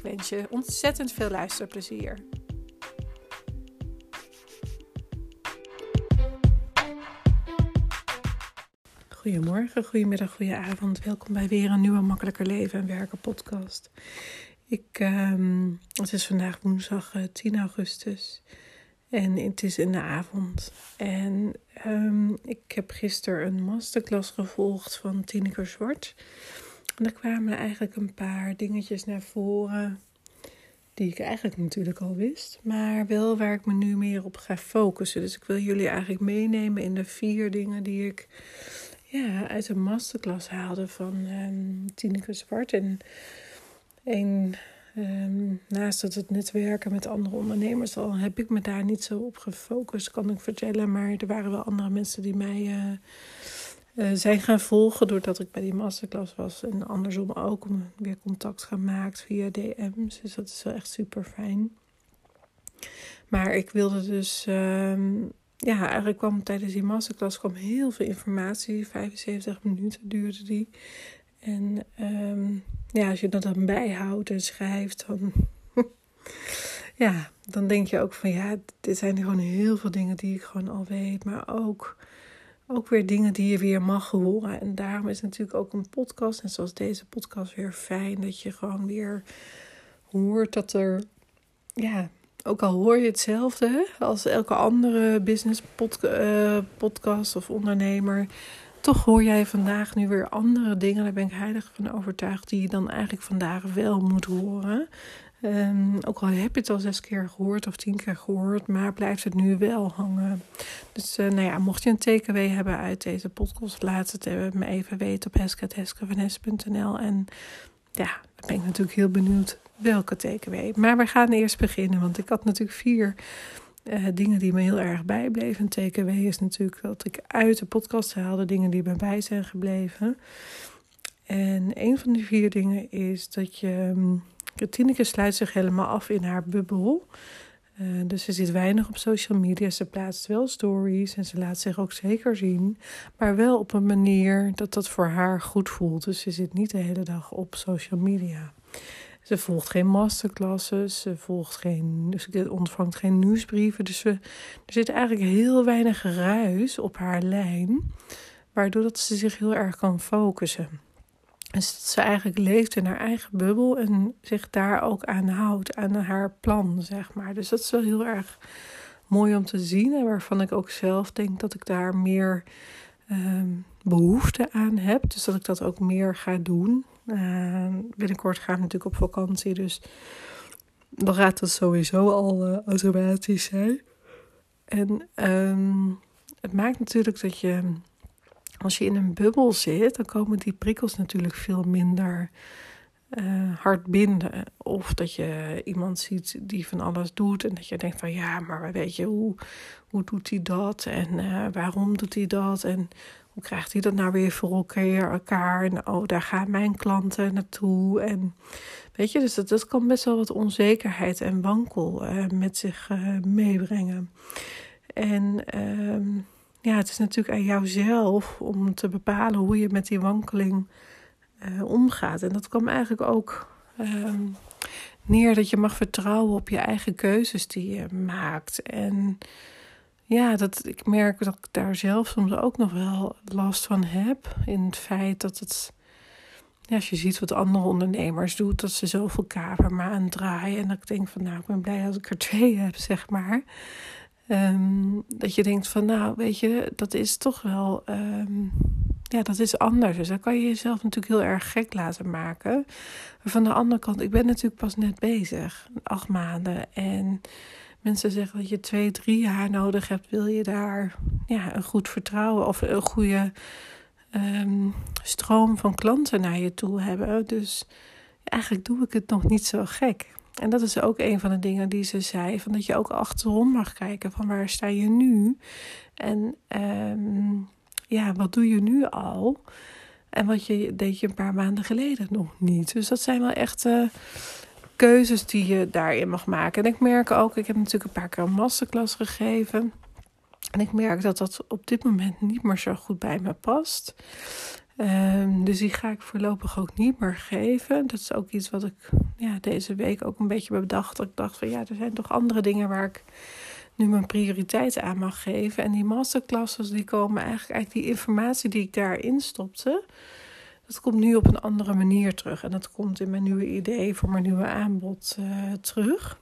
Ik wens je ontzettend veel luisterplezier. Goedemorgen, goedemiddag, goedenavond. Welkom bij weer een nieuwe Makkelijker Leven en Werken podcast. Ik, um, het is vandaag woensdag 10 eh, augustus en het is in de avond. En um, ik heb gisteren een masterclass gevolgd van Tineke Zwart. En daar kwamen eigenlijk een paar dingetjes naar voren die ik eigenlijk natuurlijk al wist, maar wel waar ik me nu meer op ga focussen. Dus ik wil jullie eigenlijk meenemen in de vier dingen die ik ja, uit een masterclass haalde van um, Tineke Zwart. En een, um, naast dat het netwerken met andere ondernemers al, heb ik me daar niet zo op gefocust, kan ik vertellen. Maar er waren wel andere mensen die mij uh, uh, zijn gaan volgen doordat ik bij die masterclass was. En andersom ook weer contact gemaakt via DM's. Dus dat is wel echt super fijn. Maar ik wilde dus, um, ja, eigenlijk kwam tijdens die masterclass kwam heel veel informatie. 75 minuten duurde die. En um, ja, als je dat dan bijhoudt en schrijft, dan, ja, dan denk je ook van ja, dit zijn gewoon heel veel dingen die ik gewoon al weet. Maar ook ook weer dingen die je weer mag horen. En daarom is natuurlijk ook een podcast, en zoals deze podcast, weer fijn dat je gewoon weer hoort dat er, ja, ook al hoor je hetzelfde als elke andere business uh, podcast of ondernemer, toch hoor jij vandaag nu weer andere dingen. Daar ben ik heilig van overtuigd, die je dan eigenlijk vandaag wel moet horen. Um, ook al heb je het al zes keer gehoord of tien keer gehoord, maar blijft het nu wel hangen. Dus uh, nou ja, mocht je een takeaway hebben uit deze podcast, laat het me even weten op hesketheskevanes.nl. En ja, dan ben ik natuurlijk heel benieuwd welke takeaway. Maar we gaan eerst beginnen, want ik had natuurlijk vier uh, dingen die me heel erg bijbleven. Een takeaway is natuurlijk dat ik uit de podcast haalde dingen die me bij zijn gebleven. En een van die vier dingen is dat je um, Tineke sluit zich helemaal af in haar bubbel. Uh, dus ze zit weinig op social media. Ze plaatst wel stories en ze laat zich ook zeker zien. Maar wel op een manier dat dat voor haar goed voelt. Dus ze zit niet de hele dag op social media. Ze volgt geen masterclasses, ze, volgt geen, ze ontvangt geen nieuwsbrieven. Dus er zit eigenlijk heel weinig ruis op haar lijn. Waardoor dat ze zich heel erg kan focussen. Dus dat ze eigenlijk leeft in haar eigen bubbel en zich daar ook aan houdt, aan haar plan, zeg maar. Dus dat is wel heel erg mooi om te zien en waarvan ik ook zelf denk dat ik daar meer um, behoefte aan heb. Dus dat ik dat ook meer ga doen. Uh, binnenkort ga ik natuurlijk op vakantie, dus dan gaat dat sowieso al uh, automatisch zijn. En um, het maakt natuurlijk dat je als je in een bubbel zit, dan komen die prikkels natuurlijk veel minder uh, hard binden. Of dat je iemand ziet die van alles doet en dat je denkt van ja, maar weet je, hoe, hoe doet hij dat en uh, waarom doet hij dat en hoe krijgt hij dat nou weer voor elkaar? En oh, daar gaan mijn klanten naartoe. En weet je, dus dat, dat kan best wel wat onzekerheid en wankel uh, met zich meebrengen. En ehm, ja, het is natuurlijk aan jouzelf om te bepalen hoe je met die wankeling uh, omgaat. En dat kwam eigenlijk ook uh, neer dat je mag vertrouwen op je eigen keuzes die je maakt. En ja, dat, ik merk dat ik daar zelf soms ook nog wel last van heb. In het feit dat het. Ja, als je ziet wat andere ondernemers doen, dat ze zoveel kamermaan draaien. En dat ik denk van nou, ik ben blij als ik er twee heb, zeg maar. Um, dat je denkt van, nou, weet je, dat is toch wel, um, ja, dat is anders. Dus dan kan je jezelf natuurlijk heel erg gek laten maken. Maar van de andere kant, ik ben natuurlijk pas net bezig, acht maanden. En mensen zeggen dat je twee, drie jaar nodig hebt, wil je daar ja, een goed vertrouwen of een goede um, stroom van klanten naar je toe hebben. Dus eigenlijk doe ik het nog niet zo gek. En dat is ook een van de dingen die ze zei: van dat je ook achterom mag kijken van waar sta je nu? En ehm, ja, wat doe je nu al? En wat je, deed je een paar maanden geleden nog niet. Dus dat zijn wel echt keuzes die je daarin mag maken. En ik merk ook, ik heb natuurlijk een paar keer een masterclass gegeven. En ik merk dat dat op dit moment niet meer zo goed bij me past. Um, dus die ga ik voorlopig ook niet meer geven. Dat is ook iets wat ik ja, deze week ook een beetje bedacht. Ik dacht van ja, er zijn toch andere dingen waar ik nu mijn prioriteit aan mag geven. En die masterclasses die komen eigenlijk uit die informatie die ik daarin stopte. Dat komt nu op een andere manier terug. En dat komt in mijn nieuwe idee voor mijn nieuwe aanbod uh, terug.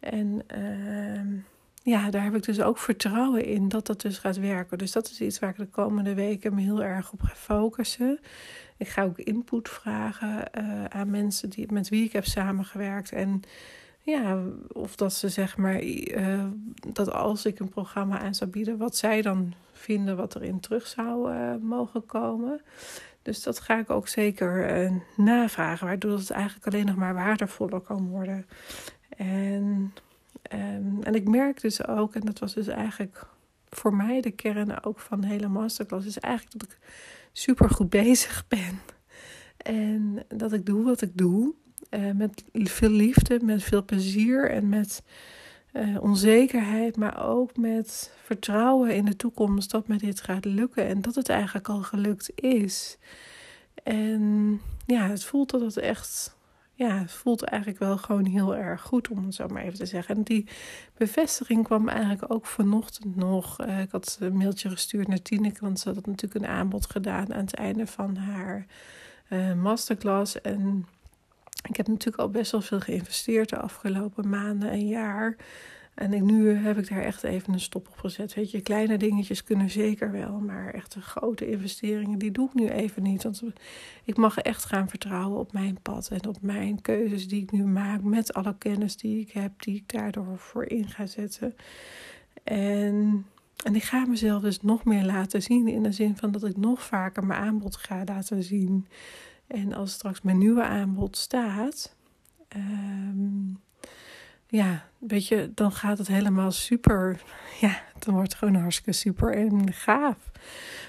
En uh, ja, daar heb ik dus ook vertrouwen in dat dat dus gaat werken. Dus dat is iets waar ik de komende weken me heel erg op ga focussen. Ik ga ook input vragen uh, aan mensen die, met wie ik heb samengewerkt. En ja, of dat ze zeg maar, uh, dat als ik een programma aan zou bieden, wat zij dan vinden wat erin terug zou uh, mogen komen. Dus dat ga ik ook zeker navragen, waardoor het eigenlijk alleen nog maar waardevoller kan worden. En Um, en ik merk dus ook, en dat was dus eigenlijk voor mij de kern ook van de hele masterclass, is eigenlijk dat ik super goed bezig ben. En dat ik doe wat ik doe. Uh, met veel liefde, met veel plezier en met uh, onzekerheid, maar ook met vertrouwen in de toekomst dat me dit gaat lukken en dat het eigenlijk al gelukt is. En ja, het voelt dat het echt ja, het voelt eigenlijk wel gewoon heel erg goed, om het zo maar even te zeggen. En die bevestiging kwam eigenlijk ook vanochtend nog. Uh, ik had een mailtje gestuurd naar Tineke, want ze had natuurlijk een aanbod gedaan aan het einde van haar uh, masterclass. En ik heb natuurlijk al best wel veel geïnvesteerd de afgelopen maanden en jaar. En ik, nu heb ik daar echt even een stop op gezet. Weet je, kleine dingetjes kunnen zeker wel, maar echte grote investeringen, die doe ik nu even niet. Want ik mag echt gaan vertrouwen op mijn pad en op mijn keuzes die ik nu maak met alle kennis die ik heb, die ik daardoor voor in ga zetten. En, en ik ga mezelf dus nog meer laten zien in de zin van dat ik nog vaker mijn aanbod ga laten zien. En als straks mijn nieuwe aanbod staat. Um, ja, weet je, dan gaat het helemaal super. Ja, dan wordt het gewoon hartstikke super en gaaf.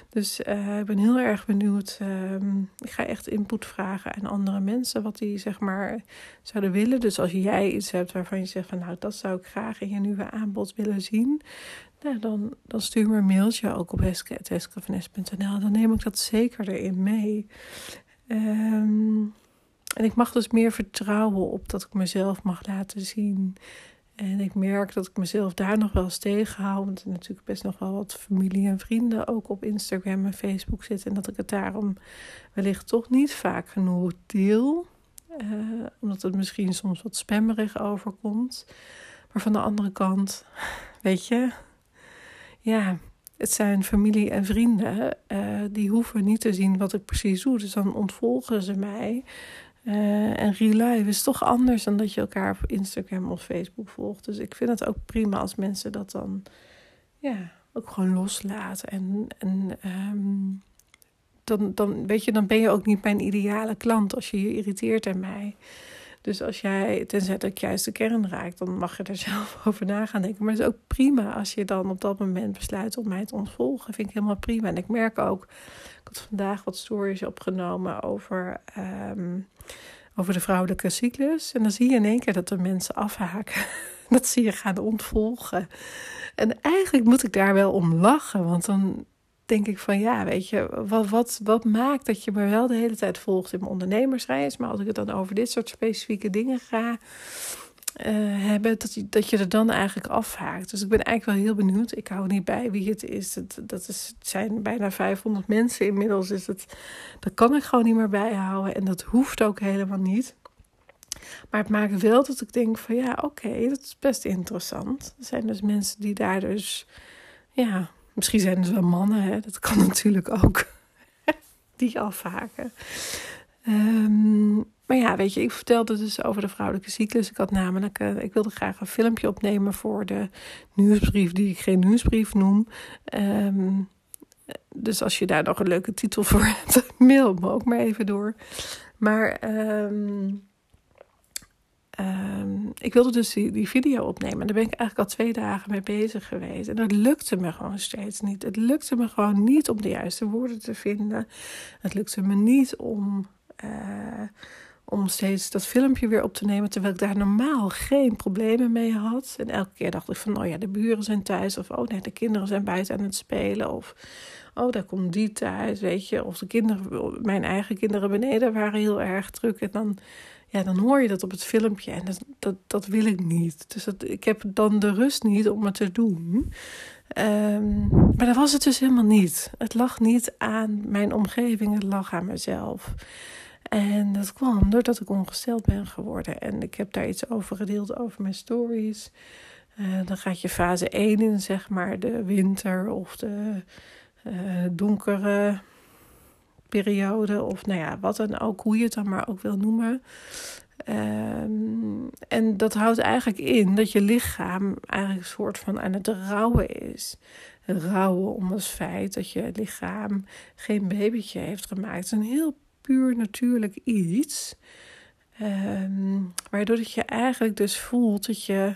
Dus uh, ik ben heel erg benieuwd. Uh, ik ga echt input vragen aan andere mensen wat die zeg maar zouden willen. Dus als jij iets hebt waarvan je zegt van nou dat zou ik graag in je nieuwe aanbod willen zien. Nou, dan, dan stuur me een mailtje ook op eskevanes.nl. Dan neem ik dat zeker erin mee. Um, en ik mag dus meer vertrouwen op dat ik mezelf mag laten zien. En ik merk dat ik mezelf daar nog wel eens tegenhoud. Want er natuurlijk best nog wel wat familie en vrienden ook op Instagram en Facebook zitten. En dat ik het daarom wellicht toch niet vaak genoeg deel. Uh, omdat het misschien soms wat spammerig overkomt. Maar van de andere kant, weet je, ja, het zijn familie en vrienden. Uh, die hoeven niet te zien wat ik precies doe. Dus dan ontvolgen ze mij. Uh, en real life is toch anders dan dat je elkaar op Instagram of Facebook volgt. Dus ik vind het ook prima als mensen dat dan ja, ook gewoon loslaten. En, en um, dan, dan, weet je, dan ben je ook niet mijn ideale klant als je je irriteert aan mij. Dus als jij, tenzij dat juist de kern raakt, dan mag je er zelf over na gaan denken. Maar het is ook prima als je dan op dat moment besluit om mij te ontvolgen. Vind ik helemaal prima. En ik merk ook, ik had vandaag wat stories opgenomen over, um, over de vrouwelijke cyclus. En dan zie je in één keer dat de mensen afhaken. dat zie je gaan ontvolgen. En eigenlijk moet ik daar wel om lachen, want dan denk ik van ja, weet je, wat, wat, wat maakt dat je me wel de hele tijd volgt in mijn ondernemersreis. Maar als ik het dan over dit soort specifieke dingen ga uh, hebben, dat je, dat je er dan eigenlijk afhaakt. Dus ik ben eigenlijk wel heel benieuwd. Ik hou niet bij wie het is. Dat, dat is, het zijn bijna 500 mensen inmiddels. Is het, dat kan ik gewoon niet meer bijhouden. En dat hoeft ook helemaal niet. Maar het maakt wel dat ik denk van ja, oké, dat is best interessant. Er zijn dus mensen die daar dus ja, Misschien zijn het wel mannen, hè? dat kan natuurlijk ook. die afhaken. Um, maar ja, weet je, ik vertelde dus over de vrouwelijke cyclus. Ik had namelijk, uh, ik wilde graag een filmpje opnemen voor de nieuwsbrief, die ik geen nieuwsbrief noem. Um, dus als je daar nog een leuke titel voor hebt, mail me ook maar even door. Maar um, ehm, ik wilde dus die, die video opnemen. En daar ben ik eigenlijk al twee dagen mee bezig geweest. En dat lukte me gewoon steeds niet. Het lukte me gewoon niet om de juiste woorden te vinden. Het lukte me niet om, uh, om steeds dat filmpje weer op te nemen. Terwijl ik daar normaal geen problemen mee had. En elke keer dacht ik van, oh ja, de buren zijn thuis. Of oh nee, de kinderen zijn buiten aan het spelen. Of oh, daar komt die thuis, weet je. Of de kinderen, mijn eigen kinderen beneden waren heel erg druk. En dan, ja, dan hoor je dat op het filmpje. En dat, dat, dat wil ik niet. Dus dat, ik heb dan de rust niet om het te doen. Um, maar dat was het dus helemaal niet. Het lag niet aan mijn omgeving, het lag aan mezelf. En dat kwam doordat ik ongesteld ben geworden. En ik heb daar iets over gedeeld over mijn stories. Uh, dan gaat je fase 1 in, zeg maar, de winter of de uh, donkere periode, of nou ja, wat dan ook, hoe je het dan maar ook wil noemen. Um, en dat houdt eigenlijk in dat je lichaam eigenlijk een soort van aan het rouwen is. Rouwen om het feit dat je lichaam geen babytje heeft gemaakt. Een heel puur natuurlijk iets. Um, waardoor dat je eigenlijk dus voelt dat je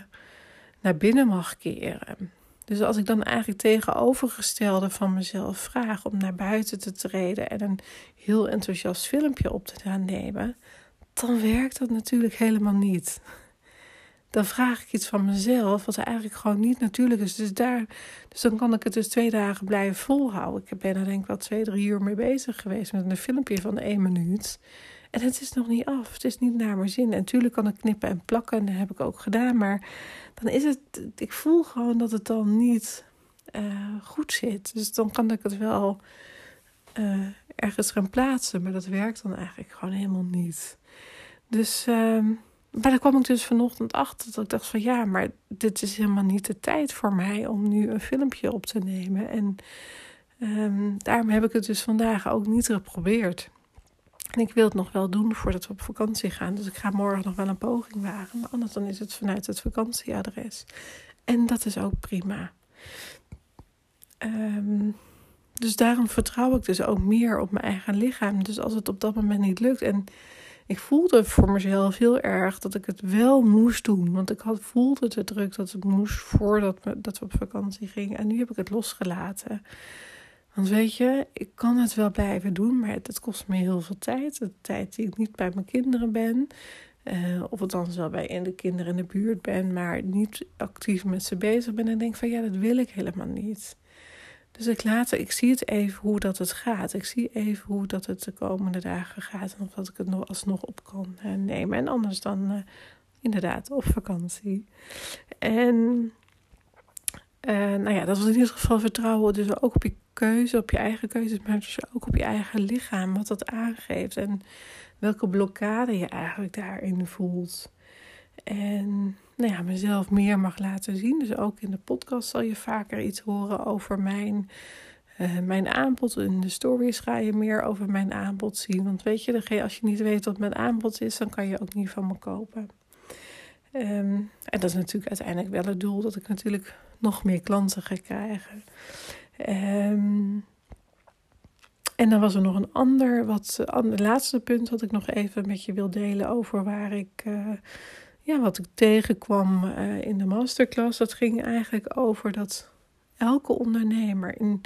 naar binnen mag keren. Dus als ik dan eigenlijk tegenovergestelde van mezelf vraag om naar buiten te treden en een heel enthousiast filmpje op te gaan nemen, dan werkt dat natuurlijk helemaal niet. Dan vraag ik iets van mezelf wat eigenlijk gewoon niet natuurlijk is. Dus, daar, dus dan kan ik het dus twee dagen blijven volhouden. Ik ben er denk ik wel twee, drie uur mee bezig geweest met een filmpje van één minuut. En het is nog niet af. Het is niet naar mijn zin. En natuurlijk kan ik knippen en plakken. En dat heb ik ook gedaan. Maar dan is het. Ik voel gewoon dat het dan niet uh, goed zit. Dus dan kan ik het wel uh, ergens gaan plaatsen. Maar dat werkt dan eigenlijk gewoon helemaal niet. Dus. Uh, maar daar kwam ik dus vanochtend achter dat ik dacht van ja, maar dit is helemaal niet de tijd voor mij om nu een filmpje op te nemen. En um, daarom heb ik het dus vandaag ook niet geprobeerd. En ik wil het nog wel doen voordat we op vakantie gaan. Dus ik ga morgen nog wel een poging wagen. Maar anders dan is het vanuit het vakantieadres. En dat is ook prima. Um, dus daarom vertrouw ik dus ook meer op mijn eigen lichaam. Dus als het op dat moment niet lukt. En ik voelde voor mezelf heel erg dat ik het wel moest doen. Want ik had, voelde de druk dat het moest voordat we, dat we op vakantie gingen. En nu heb ik het losgelaten. Want weet je, ik kan het wel blijven doen, maar het, kost me heel veel tijd. De tijd die ik niet bij mijn kinderen ben. Uh, of althans wel bij de kinderen in de buurt ben, maar niet actief met ze bezig ben. En denk van ja, dat wil ik helemaal niet. Dus ik, laat, ik zie het even hoe dat het gaat. Ik zie even hoe dat het de komende dagen gaat. En of dat ik het nog alsnog op kan uh, nemen. En anders dan uh, inderdaad op vakantie. En nou ja, dat was in ieder geval vertrouwen. Dus ook op je keuze, op je eigen keuzes, maar dus ook op je eigen lichaam, wat dat aangeeft en welke blokkade je eigenlijk daarin voelt. En nou ja, mezelf meer mag laten zien. Dus ook in de podcast zal je vaker iets horen over mijn, uh, mijn aanbod. In de stories ga je meer over mijn aanbod zien. Want weet je, als je niet weet wat mijn aanbod is, dan kan je ook niet van me kopen. Um, en dat is natuurlijk uiteindelijk wel het doel, dat ik natuurlijk nog meer klanten ga krijgen. Um, en dan was er nog een ander, wat, ander laatste punt wat ik nog even met je wil delen over waar ik, uh, ja, wat ik tegenkwam uh, in de masterclass. Dat ging eigenlijk over dat elke ondernemer, in,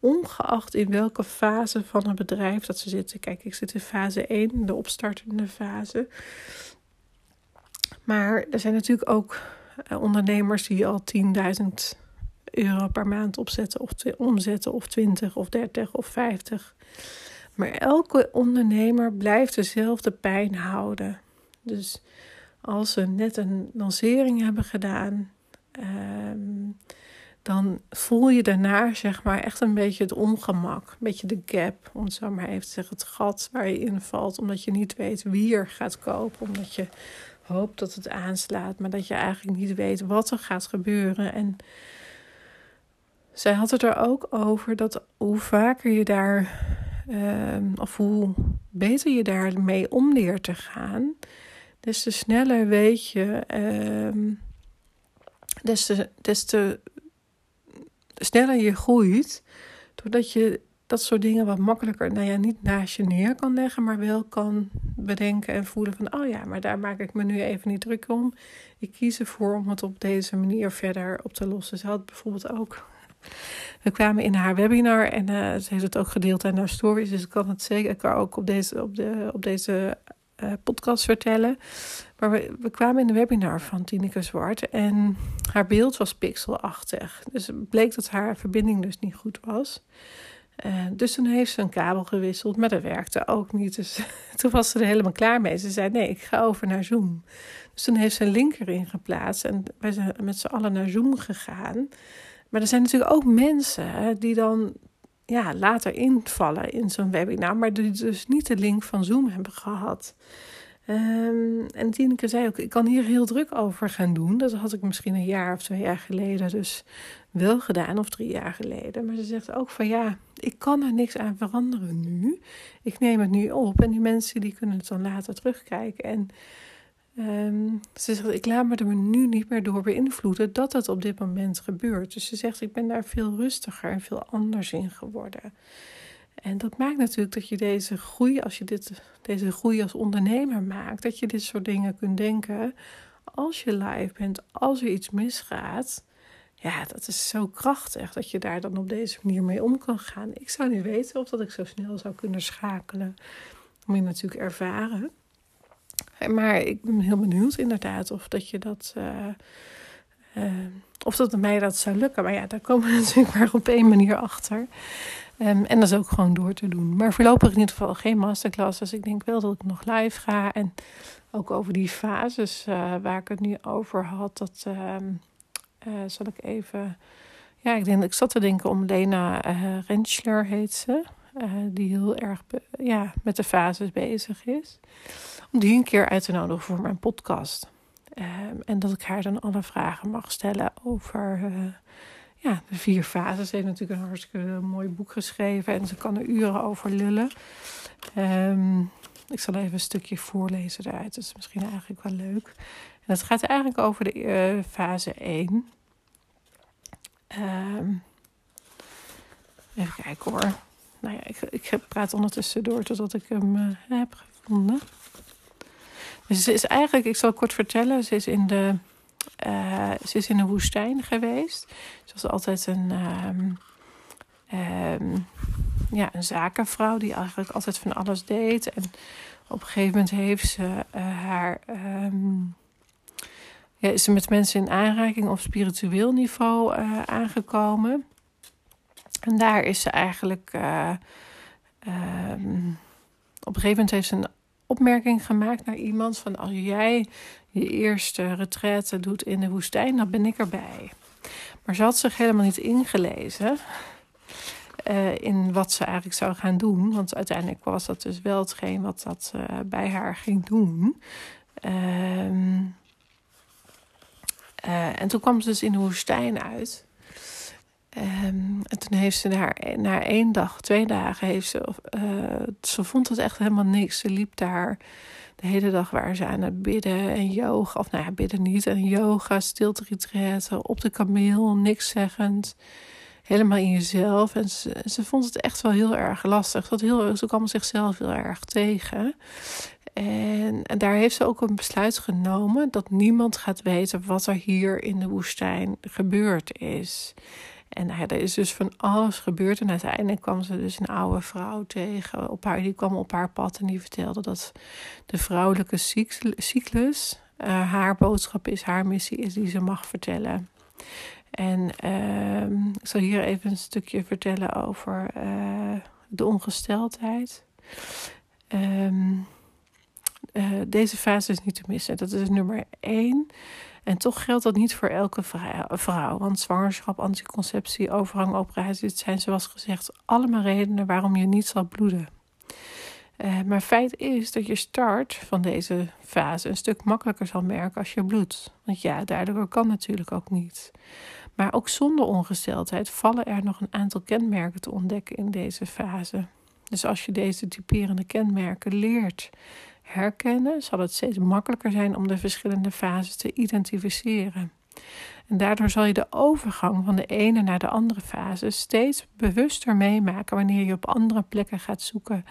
ongeacht in welke fase van het bedrijf dat ze zitten. Kijk, ik zit in fase 1, de opstartende fase. Maar er zijn natuurlijk ook ondernemers die al 10.000 euro per maand opzetten of omzetten of 20 of 30 of 50. Maar elke ondernemer blijft dezelfde pijn houden. Dus als ze net een lancering hebben gedaan, um, dan voel je daarna zeg maar echt een beetje het ongemak. Een beetje de gap, om het zo maar even te zeggen. Het gat waar je in valt, omdat je niet weet wie er gaat kopen. Omdat je hoopt dat het aanslaat, maar dat je eigenlijk niet weet wat er gaat gebeuren. En zij had het er ook over dat hoe vaker je daar, uh, of hoe beter je daarmee om leert te gaan, des te sneller weet je, uh, des, te, des te sneller je groeit, doordat je dat soort dingen wat makkelijker, nou ja, niet naast je neer kan leggen, maar wel kan bedenken en voelen van, oh ja, maar daar maak ik me nu even niet druk om. Ik kies ervoor om het op deze manier verder op te lossen. Ze had bijvoorbeeld ook we kwamen in haar webinar en uh, ze heeft het ook gedeeld in haar stories. Dus ik kan het zeker ook op deze, op de, op deze uh, podcast vertellen. Maar we, we kwamen in de webinar van Tineke Zwart en haar beeld was pixelachtig. Dus het bleek dat haar verbinding dus niet goed was. Uh, dus toen heeft ze een kabel gewisseld, maar dat werkte ook niet. Dus toen was ze er helemaal klaar mee. Ze zei: Nee, ik ga over naar Zoom. Dus toen heeft ze een link erin geplaatst en wij zijn met z'n allen naar Zoom gegaan. Maar er zijn natuurlijk ook mensen die dan ja, later invallen in zo'n webinar, maar die dus niet de link van Zoom hebben gehad. Um, en Tineke zei ook, ik kan hier heel druk over gaan doen. Dat had ik misschien een jaar of twee jaar geleden dus wel gedaan, of drie jaar geleden. Maar ze zegt ook van ja, ik kan er niks aan veranderen nu. Ik neem het nu op en die mensen die kunnen het dan later terugkijken. En Um, ze zegt, ik laat me er nu niet meer door beïnvloeden dat het op dit moment gebeurt. Dus ze zegt, ik ben daar veel rustiger en veel anders in geworden. En dat maakt natuurlijk dat je deze groei, als je dit, deze groei als ondernemer maakt, dat je dit soort dingen kunt denken. Als je live bent, als er iets misgaat, ja, dat is zo krachtig dat je daar dan op deze manier mee om kan gaan. Ik zou niet weten of dat ik zo snel zou kunnen schakelen. Dat moet je natuurlijk ervaren. Maar ik ben heel benieuwd inderdaad of dat je dat. Uh, uh, of dat mij dat zou lukken. Maar ja, daar komen we natuurlijk maar op één manier achter. Um, en dat is ook gewoon door te doen. Maar voorlopig in ieder geval geen masterclass. Dus ik denk wel dat ik nog live ga. En ook over die fases uh, waar ik het nu over had. Dat ehm, zal ik even. Ja, ik denk ik zat te denken om Lena Rentschler heet ze. die heel erg ja, met de fases bezig is om die een keer uit te nodigen voor mijn podcast. Ehm, en dat ik haar dan alle vragen mag stellen over uh, ja, de vier fases. Ze heeft natuurlijk een hartstikke mooi boek geschreven en ze kan er uren over lullen. Um, ik zal even een stukje voorlezen daaruit. Dat is misschien eigenlijk wel leuk. En het gaat eigenlijk over de uh, fase 1. Um, ehm, even kijken hoor. Nou ja, ik, ik praat ondertussen door totdat ik hem uh, heb gevonden. Dus ze is eigenlijk, ik zal kort vertellen, ze is in de, uh, ze is in de woestijn geweest. Ze was altijd een, um, um, ja, een zakenvrouw die eigenlijk altijd van alles deed. En op een gegeven moment heeft ze uh, haar. Um, ja, is ze met mensen in aanraking op spiritueel niveau uh, aangekomen. En daar is ze eigenlijk. op een gegeven moment heeft ze een opmerking gemaakt naar iemand van als jij je eerste retraite doet in de woestijn, dan ben ik erbij. Maar ze had zich helemaal niet ingelezen uh, in wat ze eigenlijk zou gaan doen. Want uiteindelijk was dat dus wel hetgeen wat dat uh, bij haar ging doen. Uh, en toen kwam ze dus in de woestijn uit. Um, en toen heeft ze daar na één dag, twee dagen, heeft ze, uh, ze vond het echt helemaal niks. Ze liep daar de hele dag waar ze aan het bidden en yoga, of nou ja, bidden niet, en yoga, stilte op de kameel, niks zeggend, helemaal in jezelf. En ze, ze vond het echt wel heel erg lastig. Dat heel, ze kwam zichzelf heel erg tegen. En, en, daar heeft ze ook een besluit genomen dat niemand gaat weten wat er hier in de woestijn gebeurd is. En nou er is dus van alles gebeurd. En uiteindelijk kwam ze dus een oude vrouw tegen. Op haar, die kwam op haar pad en die vertelde dat de vrouwelijke cyclus uh, haar boodschap is, haar missie is die ze mag vertellen. En uh, ik zal hier even een stukje vertellen over uh, de ongesteldheid. Um, deze fase is niet te missen. Dat is nummer één. En toch geldt dat niet voor elke vrouw. Want zwangerschap, anticonceptie, overgang, operatie, het zijn zoals gezegd allemaal redenen waarom je niet zal bloeden. Uh, maar feit is dat je start van deze fase een stuk makkelijker zal merken als je bloedt. Want ja, daardoor kan natuurlijk ook niet. Maar ook zonder ongesteldheid vallen er nog een aantal kenmerken te ontdekken in deze fase. Dus als je deze typerende kenmerken leert herkennen, zal het steeds makkelijker zijn om de verschillende fases te identificeren. En daardoor zal je de overgang van de ene naar de andere fase steeds bewuster meemaken. Wanneer je op andere plekken gaat zoeken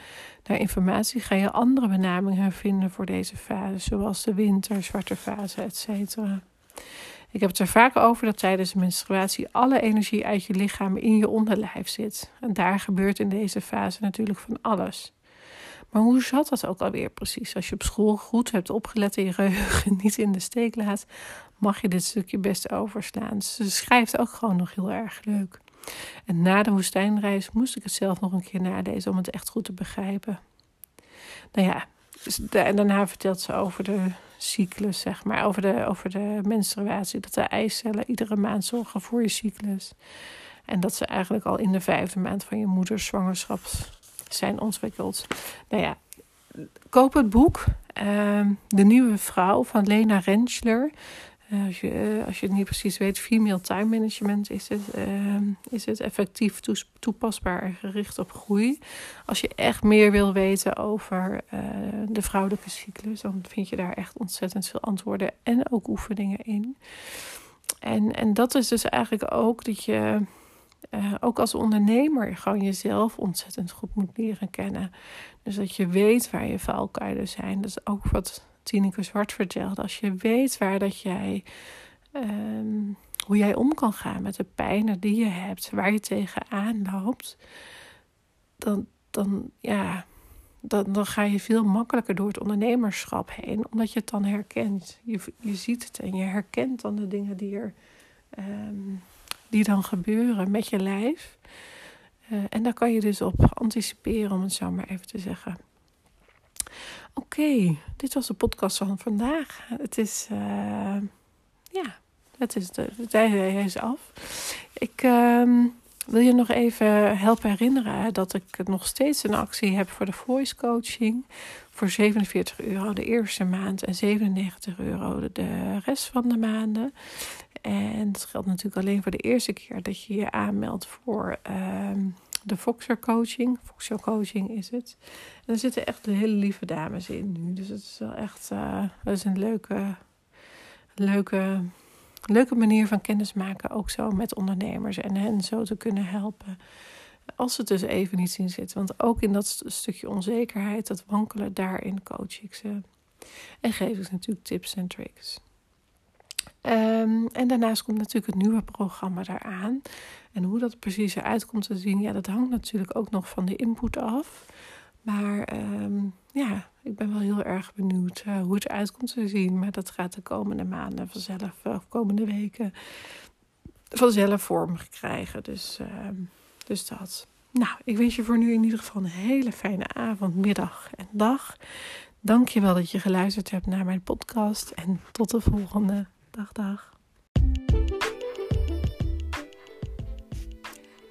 naar informatie, ga je andere benamingen vinden voor deze fase, zoals de winter, zwarte fase, etc. Ik heb het er vaak over dat tijdens de menstruatie alle energie uit je lichaam in je onderlijf zit. En daar gebeurt in deze fase natuurlijk van alles. Maar hoe zat dat ook alweer precies? Als je op school goed hebt opgelet en je geheugen niet in de steek laat, mag je dit stukje best overslaan. Ze schrijft ook gewoon nog heel erg leuk. En na de woestijnreis moest ik het zelf nog een keer nalezen om het echt goed te begrijpen. Nou ja, en daarna vertelt ze over de cyclus, zeg maar, over de, over de menstruatie. Dat de eicellen iedere maand zorgen voor je cyclus. En dat ze eigenlijk al in de vijfde maand van je moeders zwangerschap zijn ontwikkeld. Nou ja, koop het boek. Uh, de Nieuwe Vrouw van Lena Rentschler. Uh, als, je, uh, als je het niet precies weet, female time management is het, uh, is het effectief toepasbaar en gericht op groei. Als je echt meer wil weten over de vrouwelijke cyclus, dan vind je daar echt ontzettend veel antwoorden en ook oefeningen in. En, en dat is dus eigenlijk ook dat je uh, ook als ondernemer gewoon jezelf ontzettend goed moet leren kennen. Dus dat je weet waar je valkuilen zijn. Dat is ook wat Tineke Zwart vertelde. Als je weet waar dat jij, um, hoe jij om kan gaan met de pijnen die je hebt, waar je tegenaan loopt, dan, dan, ja, dan, dan ga je veel makkelijker door het ondernemerschap heen, omdat je het dan herkent. Je, je ziet het en je herkent dan de dingen die er. Um, die dan gebeuren met je lijf. Uh, en daar kan je dus op anticiperen, om het zo maar even te zeggen. Oké, dit was de podcast van vandaag. Het is, uh, ja, het is de, de tijd is af. Ik uh, wil je nog even helpen herinneren dat ik nog steeds een actie heb voor de voice coaching. Voor 47 euro de eerste maand en 97 euro de rest van de maanden. En dat geldt natuurlijk alleen voor de eerste keer dat je je aanmeldt voor um, de Foxer coaching. Foxer coaching is het. En er zitten echt hele lieve dames in nu. Dus het is wel echt uh, dat is een leuke, leuke, leuke manier van kennismaken. Ook zo met ondernemers en hen zo te kunnen helpen. Als het dus even niet zien zitten. Want ook in dat stukje onzekerheid, dat wankelen, daarin coach ik ze. En geef ik natuurlijk tips en tricks. Um, en daarnaast komt natuurlijk het nieuwe programma daaraan. En hoe dat precies eruit komt te zien, ja, dat hangt natuurlijk ook nog van de input af. Maar um, ja, ik ben wel heel erg benieuwd uh, hoe het eruit komt te zien. Maar dat gaat de komende maanden vanzelf, of uh, komende weken, vanzelf vorm krijgen. Dus, uh, dus dat. Nou, ik wens je voor nu in ieder geval een hele fijne avond, middag en dag. Dank je wel dat je geluisterd hebt naar mijn podcast. En tot de volgende. Dag, dag.